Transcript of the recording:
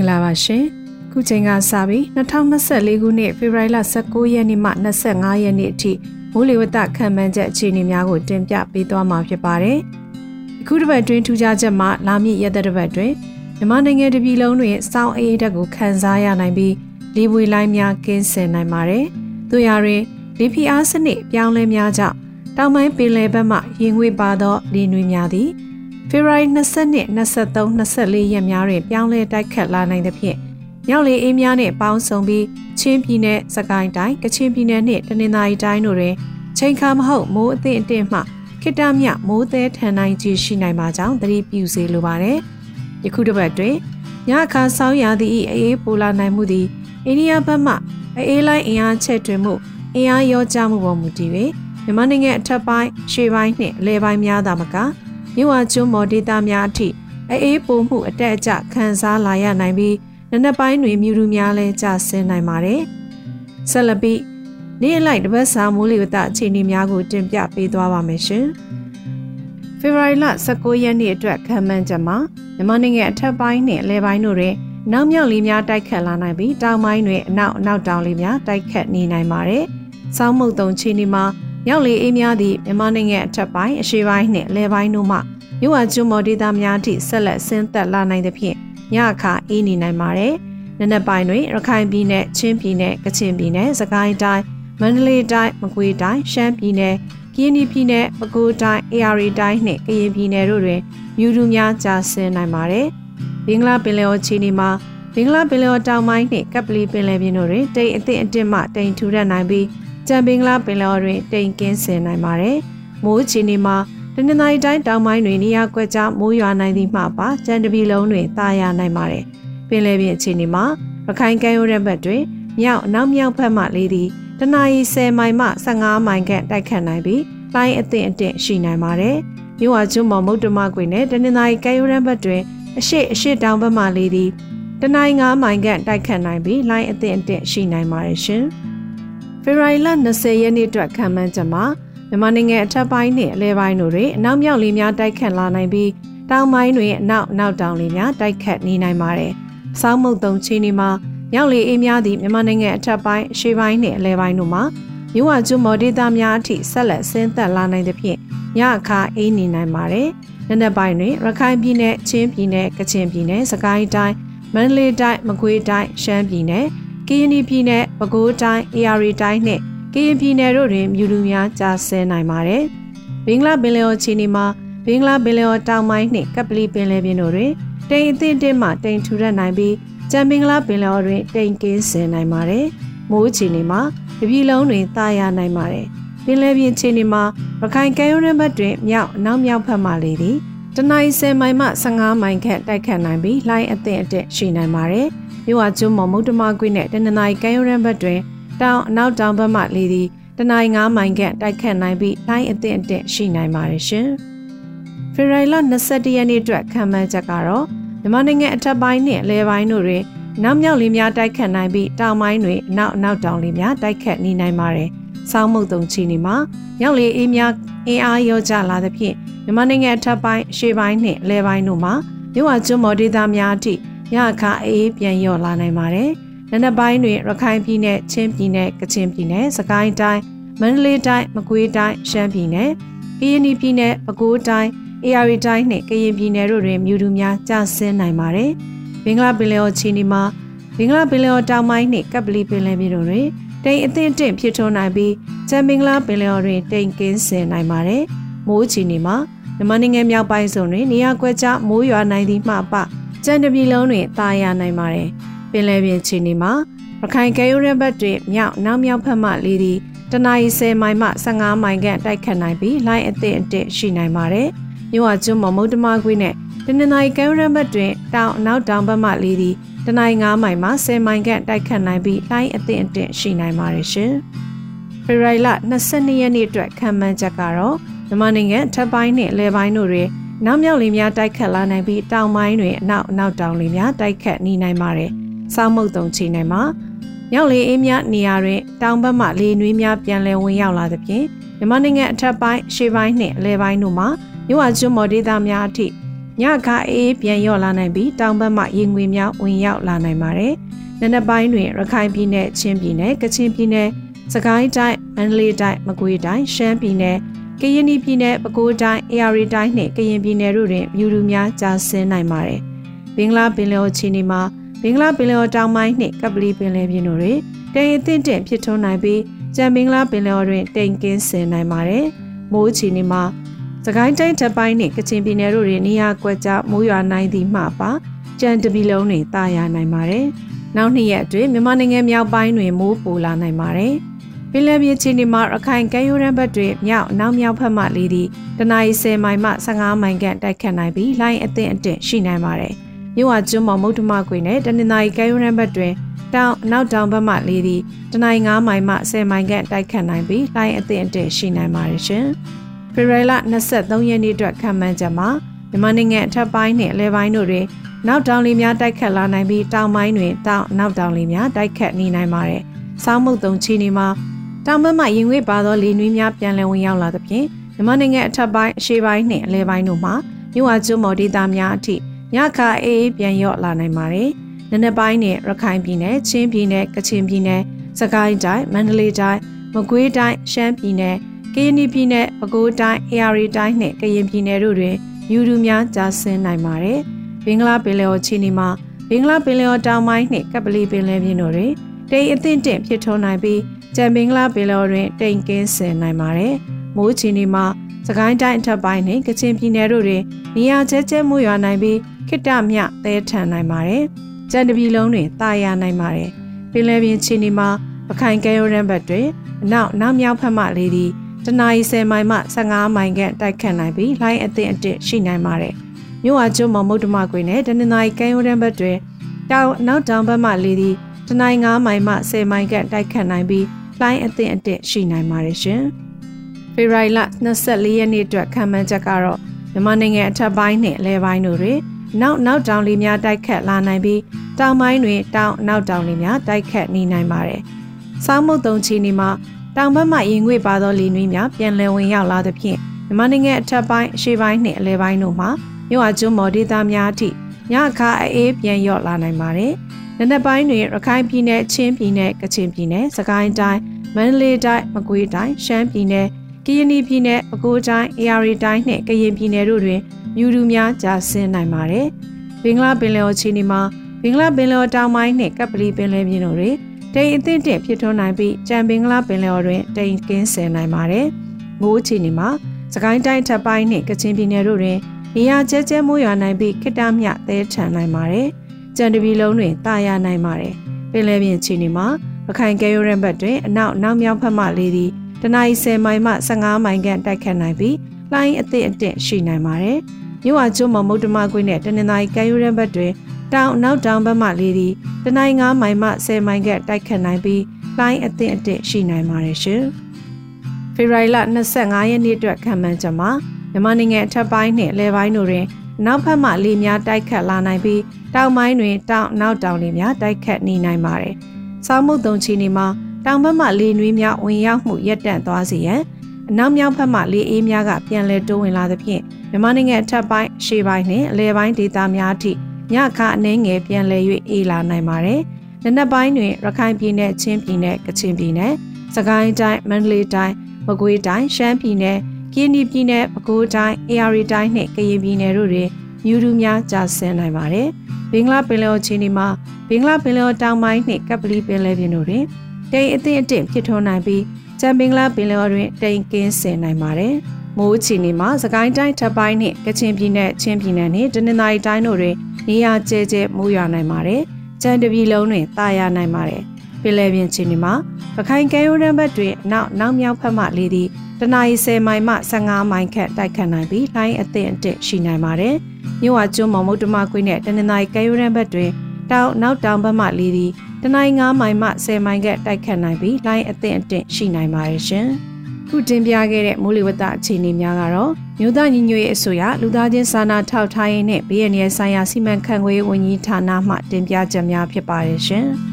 င်္ဂလာပါရှင်ခုချိန်ကစပြီး2024ခုနှစ်ဖေဖော်ဝါရီလ19ရက်နေ့မှ25ရက်နေ့အထိမိုးလေဝသခန့်မှန်းချက်အခြေအနေများကိုတင်ပြပေးသွားမှာဖြစ်ပါတယ်အခုတစ်ပတ်တွင်ထူးခြားချက်မှာလာမည့်ရက်သက်တစ်ပတ်တွင်မြန်မာနိုင်ငံတပြည်လုံးတွင်စောင်းအေးဓာတ်ကိုခန်းစားရနိုင်ပြီးလေပွေလိုင်းများကင်းစင်နိုင်ပါတယ်။တို့ရတွင်လေဖိအားစနစ်ပြောင်းလဲများကြောင့်တောင်ပိုင်းပင်လယ်ဘက်မှရင်ငွေပါသောလေနွေများသည် ဖေဖော်ဝါရီ22 23 24ရက်များတွင်ပြောင်းလဲတိုက်ခတ်လာနိုင်သဖြင့်မြောက်လေအေးများနှင့်ပေါင်းစုံပြီးချင်းပြည်နယ်စကိုင်းတိုင်းကချင်ပြည်နယ်နှင့်တနင်္သာရီတိုင်းတို့တွင်ချိန်ခါမဟုတ်မိုးအသင့်အင့်မှခိတမြမိုးသည်ထန်နိုင်ခြင်းရှိနိုင်ပါကြောင်းသတိပြုစေလိုပါတယ်။ယခုတစ်ပတ်တွင်ညအခါဆောင်းရာသီ၏အေးပိုလာနိုင်မှုသည်အိန္ဒိယဘက်မှအေးလိုက်အင်အားချက်တွင်မှုအင်အားရောကြမှုပေါ်မူတည်၍မြန်မာနိုင်ငံအထက်ပိုင်းရှေ့ပိုင်းနှင့်အလဲပိုင်းများသာမက မြို့ဝကျွန်းမော်ဒေတာများအထိအေးပိုမှုအတက်အကျခံစားလာရနိုင်ပြီးနနက်ပိုင်းတွင်မြူတူများလည်းကျဆင်းနိုင်ပါတယ်။ဆက်လက်ပြီးနေ့အလိုက်တပတ်စာမိုးလေဝသအခြေအနေများကိုတင်ပြပေးသွားပါမယ်ရှင်။ဖေဖော်ဝါရီလ19ရက်နေ့အတွက်ခံမှန်းချက်မှာမြန်မာနိုင်ငံအထက်ပိုင်းနှင့်အလဲပိုင်းတို့တွင်နောက်မြောက်လေးများတိုက်ခတ်လာနိုင်ပြီးတောင်ပိုင်းတွင်အနောက်အနောက်တောင်လေးများတိုက်ခတ်နေနိုင်ပါတယ်။စောင်းမုတ်တုံချီနီမှာ ရောက်လေအေးများသည့်မြန်မာနိုင်ငံအထက်ပိုင်းအရှေ့ပိုင်းနှင့်အလဲပိုင်းတို့မှမြို့ဝကျွန်းမော်ဒေသများထိဆက်လက်ဆင်းသက်လာနိုင်သဖြင့်ညအခါအေးနေနိုင်ပါတယ်။နနက်ပိုင်းတွင်ရခိုင်ပြည်နယ်ချင်းပြည်နယ်ကချင်ပြည်နယ်စကိုင်းတိုင်းမန္တလေးတိုင်းမကွေးတိုင်းရှမ်းပြည်နယ်ကရင်ပြည်နယ်ပဲခူးတိုင်းအေရီတိုင်းနှင့်ကရင်ပြည်နယ်တို့တွင်မြူတူများကြာဆင်းနိုင်ပါတယ်။ဘင်္ဂလားပင်လယ်အော်ချီနီမှာဘင်္ဂလားပင်လယ်အော်တောင်ပိုင်းနှင့်ကပ်ပလီပင်လယ်ပြင်တို့တွင်တိမ်အသင့်အတစ်မှတိမ်ထူထပ်နိုင်ပြီး ကြံဘင်္ဂလားပင်လယ်အော်တွင်တိမ်ကင်းဆင်နိုင်ပါတယ်။မိုးချီနီမှာတနင်္သာရီတိုင်းတောင်ပိုင်းတွင်နေရာကွက်ကြားမိုးရွာနိုင်သည့်မှပါကြံတပီလုံးတွင်တာယာနိုင်ပါတယ်။ပင်လယ်ပြင်အခြေအနေမှာရခိုင်ကမ်းရိုးတန်းဘက်တွင်မြောက်နောက်မြောက်ဘက်မှလေးသည်တနအီ10မိုင်မှ15မိုင်ခန့်တိုက်ခတ်နိုင်ပြီးလိုင်းအသင့်အင့်ရှိနိုင်ပါတယ်။မြို့ဝကျွန်းမော်မုတ်တမကွေနဲ့တနင်္သာရီကမ်းရိုးတန်းဘက်တွင်အရှိအရှိတောင်ဘက်မှလေးသည်တနင်္ဂနွေမိုင်ခန့်တိုက်ခတ်နိုင်ပြီးလိုင်းအသင့်အင့်ရှိနိုင်ပါတယ်ရှင်။ ဖေဖော်ဝါရီလ20ရက်နေ့အတွက်ခံမှန်းချက်မှာမြန်မာနိုင်ငံအထက်ပိုင်းနှင့်အလဲပိုင်းတို့တွင်အနောက်မြောက်လေများတိုက်ခတ်လာနိုင်ပြီးတောင်ပိုင်းတွင်အနောက်အနောက်တောင်လေများတိုက်ခတ်နေနိုင်ပါတယ်။စောင်းမုတ်တုံချင်းဒီမှာမြောက်လေအေးများသည့်မြန်မာနိုင်ငံအထက်ပိုင်းအရှေ့ပိုင်းနှင့်အလဲပိုင်းတို့မှာမြို့ဝကျွန်းမော်ဒေသများအထိဆက်လက်ဆင်းသက်လာနိုင်သဖြင့်ညအခါအေးနေနိုင်ပါတယ်။နံနက်ပိုင်းတွင်ရခိုင်ပြည်နယ်၊ချင်းပြည်နယ်၊ကချင်ပြည်နယ်၊စကိုင်းတိုင်း၊မန္တလေးတိုင်း၊မကွေးတိုင်း၊ရှမ်းပြည်နယ်၊ကရင်ပြည်နယ်၊ ပဲခူးတိုင်း၊အေရီတိုင်းနှင့်ကရင်ပြည်နယ်တို့တွင်မြူလူများကြာဆင်းနိုင်ပါတယ်။ဘင်္ဂလားပင်လယ်အော်ချီနီမှာဘင်္ဂလားပင်လယ်အော်တောင်ပိုင်းနှင့်ကပလီပင်လယ်ပြင်တို့တွင်တိမ်အသင့်အင့်မှတိမ်ထူထပ်နိုင်ပြီးကြံမင်္ဂလာပင်လယ်အော်တွင်တိမ်ကင်းဆင်နိုင်ပါတယ်။မိုးချီနီမှာတပြည်လုံးတွင်သာယာနိုင်ပါတယ်။ပင်လယ်ပြင်ချီနီမှာရခိုင်ကမ်းရိုးတန်းဘက်တွင်မြောက်နောက်မြောက်ဘက်မှလေသည်တနိုင်း10မိုင်မှ15မိုင်ခန့်တိုက်ခတ်နိုင်ပြီးလိုင်းအသင့်အင့်ရှိနိုင်ပါတယ်။ မြို့ဝကျွန်းမော်မုတ်တမကွေးနဲ့တနင်္သာရီကမ်းရိုးတန်းဘက်တွင်တောင်အနောက်တောင်ဘက်မှလေသည်တနိုင်း9မိုင်ခန့်တိုက်ခတ်နိုင်ပြီးလိုင်းအသင့်အင့်ရှိနိုင်ပါတယ်ရှင်။ဖေရိုင်လာ21ရက်နေ့အတွက်ခံမှန်းချက်ကတော့မြန်မာနိုင်ငံအထက်ပိုင်းနှင့်အလဲပိုင်းတို့တွင်နောက်မြောက်လေများတိုက်ခတ်နိုင်ပြီးတောင်ပိုင်းတွင်အနောက်အနောက်တောင်လေများတိုက်ခတ်နေနိုင်ပါတယ်။ဆောင်းမုတ်တုံချီနေမှာမြောက်လေအေးများအင်အားရောကြလာသဖြင့်မြန်မာနိုင်ငံအထက်ပိုင်းအရှေ့ပိုင်းနှင့်အလဲပိုင်းတို့မှာမြို့ဝကျွန်းမော်ဒေသများအထိ ညအခါအေးပြန်လျော့လာနိုင်ပါတယ်။နနက်ပိုင်းတွင်ရခိုင်ပြည်နယ်၊ချင်းပြည်နယ်၊ကချင်ပြည်နယ်၊စကိုင်းတိုင်း၊မန္တလေးတိုင်း၊မကွေးတိုင်း၊ရှမ်းပြည်နယ်၊ကရင်ပြည်နယ်၊ပဲခူးတိုင်း၊အေရီတိုင်းနှင့်ကရင်ပြည်နယ်တို့တွင်မြူတူများကျဆင်းနိုင်ပါတယ်။ဘင်္ဂလားပင်လယ်အော်ချီနီမှာဘင်္ဂလားပင်လယ်အော်တောင်ပိုင်းနှင့်ကပ်ပလီပင်လယ်ပြင်တို့တွင်တိမ်အသင့်တင့်ဖြစ်ထွန်းနိုင်ပြီးချမ်ဘင်္ဂလားပင်လယ်အော်တွင်တိမ်ကင်းဆင်နိုင်ပါတယ်။မိုးချီနီမှာမြန်မာနိုင်ငံမြောက်ပိုင်းစုံတွင်နေရာကွက်ကြားမိုးရွာနိုင်သည့်မှပ ကြံတပြည်လုံးတွင်တာယာနိုင်ပါတယ်။ပင်လယ်ပြင်ချီနီမှာရခိုင်ကဲရိုးရဘတ်တွင်မြောက်နောက်မြောက်ဖက်မှလေသည်တနအီ10မိုင်မှ15မိုင်ခန့်တိုက်ခတ်နိုင်ပြီးလိုင်းအသင့်အင့်ရှိနိုင်ပါတယ်။မြို့ဝကျွန်းမမုတ်တမကွေးနဲ့တနင်္သာရီကဲရိုးရဘတ်တွင်တောင်နောက်တောင်ဘက်မှလေသည်တနင်္ဂနွေ9မိုင်မှ10မိုင်ခန့်တိုက်ခတ်နိုင်ပြီးလိုင်းအသင့်အင့်ရှိနိုင်ပါတယ်ရှင်။ဖေရိုင်လ22ရက်နေ့အတွက်ခံမှန်းချက်ကတော့မြန်မာနိုင်ငံထပ်ပိုင်းနဲ့လယ်ပိုင်းတို့တွင် နောက်မြောက်လေများတိုက်ခတ်လာနိုင်ပြီးတောင်ပိုင်းတွင်အနောက်အနောက်တောင်လေများတိုက်ခတ်နေနိုင်ပါတယ်။စောင်းမုတ်တုံချီနိုင်မှာမြောက်လေအေးများနေရာတွင်တောင်ဘက်မှလေနွေးများပြန်လည်ဝင်ရောက်လာသဖြင့်မြန်မာနိုင်ငံအထက်ပိုင်းရှေ့ပိုင်းနှင့်အလယ်ပိုင်းတို့မှာမြို့ဝကျွန်းမော်ဒေသများအထိညညခအေးပြန်ရော့လာနိုင်ပြီးတောင်ဘက်မှရေငွေများဝင်ရောက်လာနိုင်ပါတယ်။နနက်ပိုင်းတွင်ရခိုင်ပြည်နယ်ချင်းပြည်နယ်ကချင်ပြည်နယ်စကိုင်းတိုင်းမန္တလေးတိုင်းမကွေးတိုင်းရှမ်းပြည်နယ် ကရင်ပြည်နယ်ပဲခူးတိုင်းအေရီတိုင်းနှင့်ကရင်ပြည်နယ်တို့တွင်မြူတူများကြာဆင်းနိုင်ပါတယ်။ဘင်္ဂလားပင်လယ်ချီနီမှာဘင်္ဂလားပင်လယ်တောင်ပိုင်းနှင့်ကပလီပင်လယ်ပြင်တို့တွင်တိမ်အသင့်တင့်ဖြစ်ထွန်းနိုင်ပြီးကြံမင်္ဂလာပင်လယ်တွင်တိမ်ကင်းဆင်နိုင်ပါတယ်။မိုးချီနီမှာစကိုင်းတိုင်းတပ်ပိုင်းနှင့်ကချင်ပြည်နယ်တို့တွင်နေရာကွက်ကြားမိုးရွာနိုင်သည်မှပါကြံတပီလုံးတွင်တာယာနိုင်ပါတယ်။နောက်နှစ်ရက်အတွင်းမြန်မာနိုင်ငံမြောက်ပိုင်းတွင်မိုးပိုလာနိုင်ပါတယ်။ ပင်လယ်ပြင်ချီနီမှာရခိုင်ကမ်းရိုးတန်းဘက်တွင်မြောက်နောက်မြောက်ဘက်မှလေသည့်တနအီ10မိုင်မှ15မိုင်ခန့်တိုက်ခတ်နိုင်ပြီးလိုင်းအသင့်အတင့်ရှိနိုင်ပါတယ်။မြို့ဝကျွန်းပေါ်မုတ်တမကွေနဲ့တနင်္သာရီကမ်းရိုးတန်းဘက်တွင်တောင်နောက်တောင်ဘက်မှလေသည့်တနင်္ဂနွေ9မိုင်မှ10မိုင်ခန့်တိုက်ခတ်နိုင်ပြီးလိုင်းအသင့်အတင့်ရှိနိုင်ပါတယ်ရှင်။ဖေဖော်ဝါရီလ23ရက်နေ့အတွက်ခံမှန်းချက်မှာမြန်မာနိုင်ငံအထက်ပိုင်းနဲ့အလဲပိုင်းတို့တွင်နောက်တောင်လေများတိုက်ခတ်လာနိုင်ပြီးတောင်ပိုင်းတွင်တောင်နောက်တောင်လေများတိုက်ခတ်နေနိုင်ပါတယ်။စောင်းမုတ်တုံချီနေမှာ တောင်ဘက်မှရင်ငွေ့ပါသောလေနွေးများပြန်လည်ဝင်ရောက်လာသဖြင့်မြန်မာနိုင်ငံအထက်ပိုင်းအရှေ့ပိုင်းနှင့်အလဲပိုင်းတို့မှာမြို့ဝကျွန်းမော်ဒေသများအထိညခါအေးပြန်ရော့လာနိုင်ပါတယ်။နနက်ပိုင်းနဲ့ရခိုင်ပြည်နယ်၊ချင်းပြည်နယ်၊ကချင်ပြည်နယ်၊စကိုင်းတိုင်း၊မန္တလေးတိုင်း၊မကွေးတိုင်း၊ရှမ်းပြည်နယ်၊ကရင်ပြည်နယ်ပဲခူးတိုင်းအေရီတိုင်းနှင့်ကရင်ပြည်နယ်တို့တွင်မြူတူများကြာဆင်းနိုင်ပါတယ်။ဘင်္ဂလားပင်လယ်ော်ချီနီမှာဘင်္ဂလားပင်လယ်ော်တောင်ပိုင်းနှင့်ကပလီပင်လယ်ပြင်တို့တွင်တိမ်အသင့်တင့်ဖြစ်ထွန်းနိုင်ပြီး ကြံဘင်္ဂလားပင်လယ်ော်တွင်တိမ်ကင်းဆင်နိုင်ပါတယ်။မိုးချီနီမှာစကိုင်းတိုင်းအထက်ပိုင်းနှင့်ကချင်ပြည်နယ်တို့တွင်နေရာကျဲကျဲမိုးရွာနိုင်ပြီးခိတ္တမြသဲထန်နိုင်ပါတယ်။ကြံတပြည်လုံးတွင်တာယာနိုင်ပါတယ်။ပင်လယ်ပြင်ချီနီမှာပခိုင်ကဲရိုးရန်ဘတ်တွင်အနောက်နောက်မြောက်ဖက်မှလေသည်တနအီ10မိုင်မှ15မိုင်ခန့်တိုက်ခတ်နိုင်ပြီးလိုင်းအသင့်အတင့်ရှိနိုင်ပါတယ်။မြို့ဝကျွန်းမမုတ်တမကွေနဲ့တနင်္သာရီကမ်းရိုးတန်းဘက်တွင်တောင်နောက်တောင်ဘက်မှလေသည်တနိုင်း9မိုင်မှ10မိုင်ခန့်တိုက်ခတ်နိုင်ပြီး လိုင်းအသင့်အတင့်ရှိနိုင်ပါတယ်ရှင်။ဖေရိုင်လ24ရက်နေ့အတွက်ခံမှန်းချက်ကတော့မြန်မာနိုင်ငံအထက်ပိုင်းနဲ့အလဲပိုင်းတို့တွင်နောက်နောက်တောင်လေများတိုက်ခတ်လာနိုင်ပြီးတောင်ပိုင်းတွင်တောင်နောက်တောင်လေများတိုက်ခတ်နေနိုင်ပါတယ်။စောင်းမုတ်တုံချီနီမှာတောင်ဘက်မှရင်ငွေပါသောလေနွေးများပြန်လည်ဝင်ရောက်လာသဖြင့်မြန်မာနိုင်ငံအထက်ပိုင်းအရှေ့ပိုင်းနှင့်အလယ်ပိုင်းတို့မှာမြို့အကျွန်းမော်ဒေသများအထိ ညအခါအေးပြန်ရော့လာနိုင်ပါတယ်။နံနက်ပိုင်းတွင်ရခိုင်ပြည်နယ်ချင်းပြည်နယ်ကချင်ပြည်နယ်စကိုင်းတိုင်းမန္တလေးတိုင်းမကွေးတိုင်းရှမ်းပြည်နယ်ကရင်ပြည်နယ်ပဲခူးတိုင်းအေရီတိုင်းနှင့်ကရင်ပြည်နယ်တို့တွင်မြူတူများကြာဆင်းနိုင်ပါတယ်။ဘင်္ဂလားပင်လယ်အော်ချီနီမှာဘင်္ဂလားပင်လယ်တောင်ပိုင်းနှင့်ကပလီပင်လယ်ပြင်တို့တွင်တိမ်အသင့်တင့်ဖြစ်ထွန်းနိုင်ပြီးကြံပင်ကလာပင်လယ်ော်တွင်တိမ်ကင်းဆယ်နိုင်ပါတယ်။မိုးချီနေမှာစကိုင်းတိုင်းထပ်ပိုင်းနှင့်ကချင်ပြည်နယ်တို့တွင် နေရာကျဲကျဲမိုးရွာနိုင်ပြီးခိတမြသဲထန်နိုင်ပါတယ်။ကြံတပီလုံးတွင်တာယာနိုင်ပါတယ်။ပင်လယ်ပြင်ချီနေမှာရခိုင်ကဲရိုးရန်ဘတ်တွင်အနောက်နောက်မြောက်ဖက်မှလေသည်တနအီ10မိုင်မှ15မိုင်ခန့်တိုက်ခတ်နိုင်ပြီးလှိုင်းအသင့်အတင့်ရှိနိုင်ပါတယ်။မြို့ဝကျွန်းမမုတ်တမကွင်းနဲ့တနင်္သာရီကဲရိုးရန်ဘတ်တွင်တောင်နောက်တောင်ဘက်မှလေသည်တနိုင်9မိုင်မှ10မိုင်ကတိုက်ခတ်နိုင်ပြီးလိုင်းအသင့်အတင့်ရှိနိုင်ပါတယ်ရှင်။ဖေဖော်ဝါရီလ25ရက်နေ့အတွက်ခံမှန်းချက်မှာ မြန်မာနိုင်ငံအထက်ပိုင်းနှင့်အလယ်ပိုင်းတို့တွင်နောက်ဘက်မှလေများတိုက်ခတ်လာနိုင်ပြီးတောင်ပိုင်းတွင်တောင်နောက်တောင်လေများတိုက်ခတ်နေနိုင်ပါတယ်။စောင်းမုတ်တုံချီနေမှာတောင်ဘက်မှလေနွေးများဝင်ရောက်မှုရပ်တန့်သွားစေရန်အနောက်မြောက်ဘက်မှလေအေးများကပြန်လည်တိုးဝင်လာသဖြင့်မြန်မာနိုင်ငံအထက်ပိုင်းအရှေ့ပိုင်းနှင့်အလယ်ပိုင်းဒေသများအထိညခအနှဲငယ်ပြန်လည်၍အေးလာနိုင်ပါတယ်။နနက်ပိုင်းတွင်ရခိုင်ပြည်နယ်ချင်းပြည်နယ်ကချင်ပြည်နယ်စကိုင်းတိုင်းမန္တလေးတိုင်းမကွေးတိုင်းရှမ်းပြည်နယ် ကင်းဒီပြည်နယ်ပဲခူးတိုင်းအေရီတိုင်းနှင့်ကရင်ပြည်နယ်တို့တွင်မြူတူများကြာဆင်းနိုင်ပါတယ်။ဘင်္ဂလားပင်လယ်ချင်းဒီမှာဘင်္ဂလားပင်လယ်တောင်ပိုင်းနှင့်ကပလီပင်လယ်ပြင်တို့တွင်တိမ်အသင့်အတင့်ဖြစ်ထွန်းနိုင်ပြီးချမ်ဘင်္ဂလားပင်လယ်တွင်တိမ်ကင်းဆင်နိုင်ပါတယ်။မိုးချီနေမှာစကိုင်းတိုင်းထပ်ပိုင်းနှင့်ကချင်ပြည်နယ်ချင်းပြည်နယ်နှင့်တနင်္သာရီတိုင်းတို့တွင်နေရာကျဲကျဲမိုးရွာနိုင်ပါတယ်။ကြံတပြီလုံးတွင်တာယာနိုင်ပါတယ်။ပင်လယ်ပြင်ချင်းဒီမှာပ ခိုင်ကဲရိုးတန်းဘက်တွင်နောက်နောက်မြောက်ဖက်မှလေသည်တနအီ10မိုင်မှ15မိုင်ခန့်တိုက်ခတ်နိုင်ပြီးလိုင်းအသင့်အတင့်ရှိနိုင်ပါတယ်။မြို့ဝကျွန်းမော်မုတ်တမကွင်းနဲ့တနင်္သာရီကဲရိုးတန်းဘက်တွင်တောင်နောက်တောင်ဘက်မှလေသည်တနင်္ဂနွေ9မိုင်မှ10မိုင်ခန့်တိုက်ခတ်နိုင်ပြီးလိုင်းအသင့်အတင့်ရှိနိုင်ပါတယ်ရှင်။ခုတင်ပြခဲ့တဲ့မိုးလေဝသအခြေအနေများကတော့မြို့သားညီညွတ်ရေးအစိုးရလူသားချင်းစာနာထောက်ထားရေးနဲ့ဘေးရန်ရဲ့ဆိုင်ရာစီမံခန့်ခွဲရေးဝန်ကြီးဌာနမှတင်ပြချက်များဖြစ်ပါတယ်ရှင်။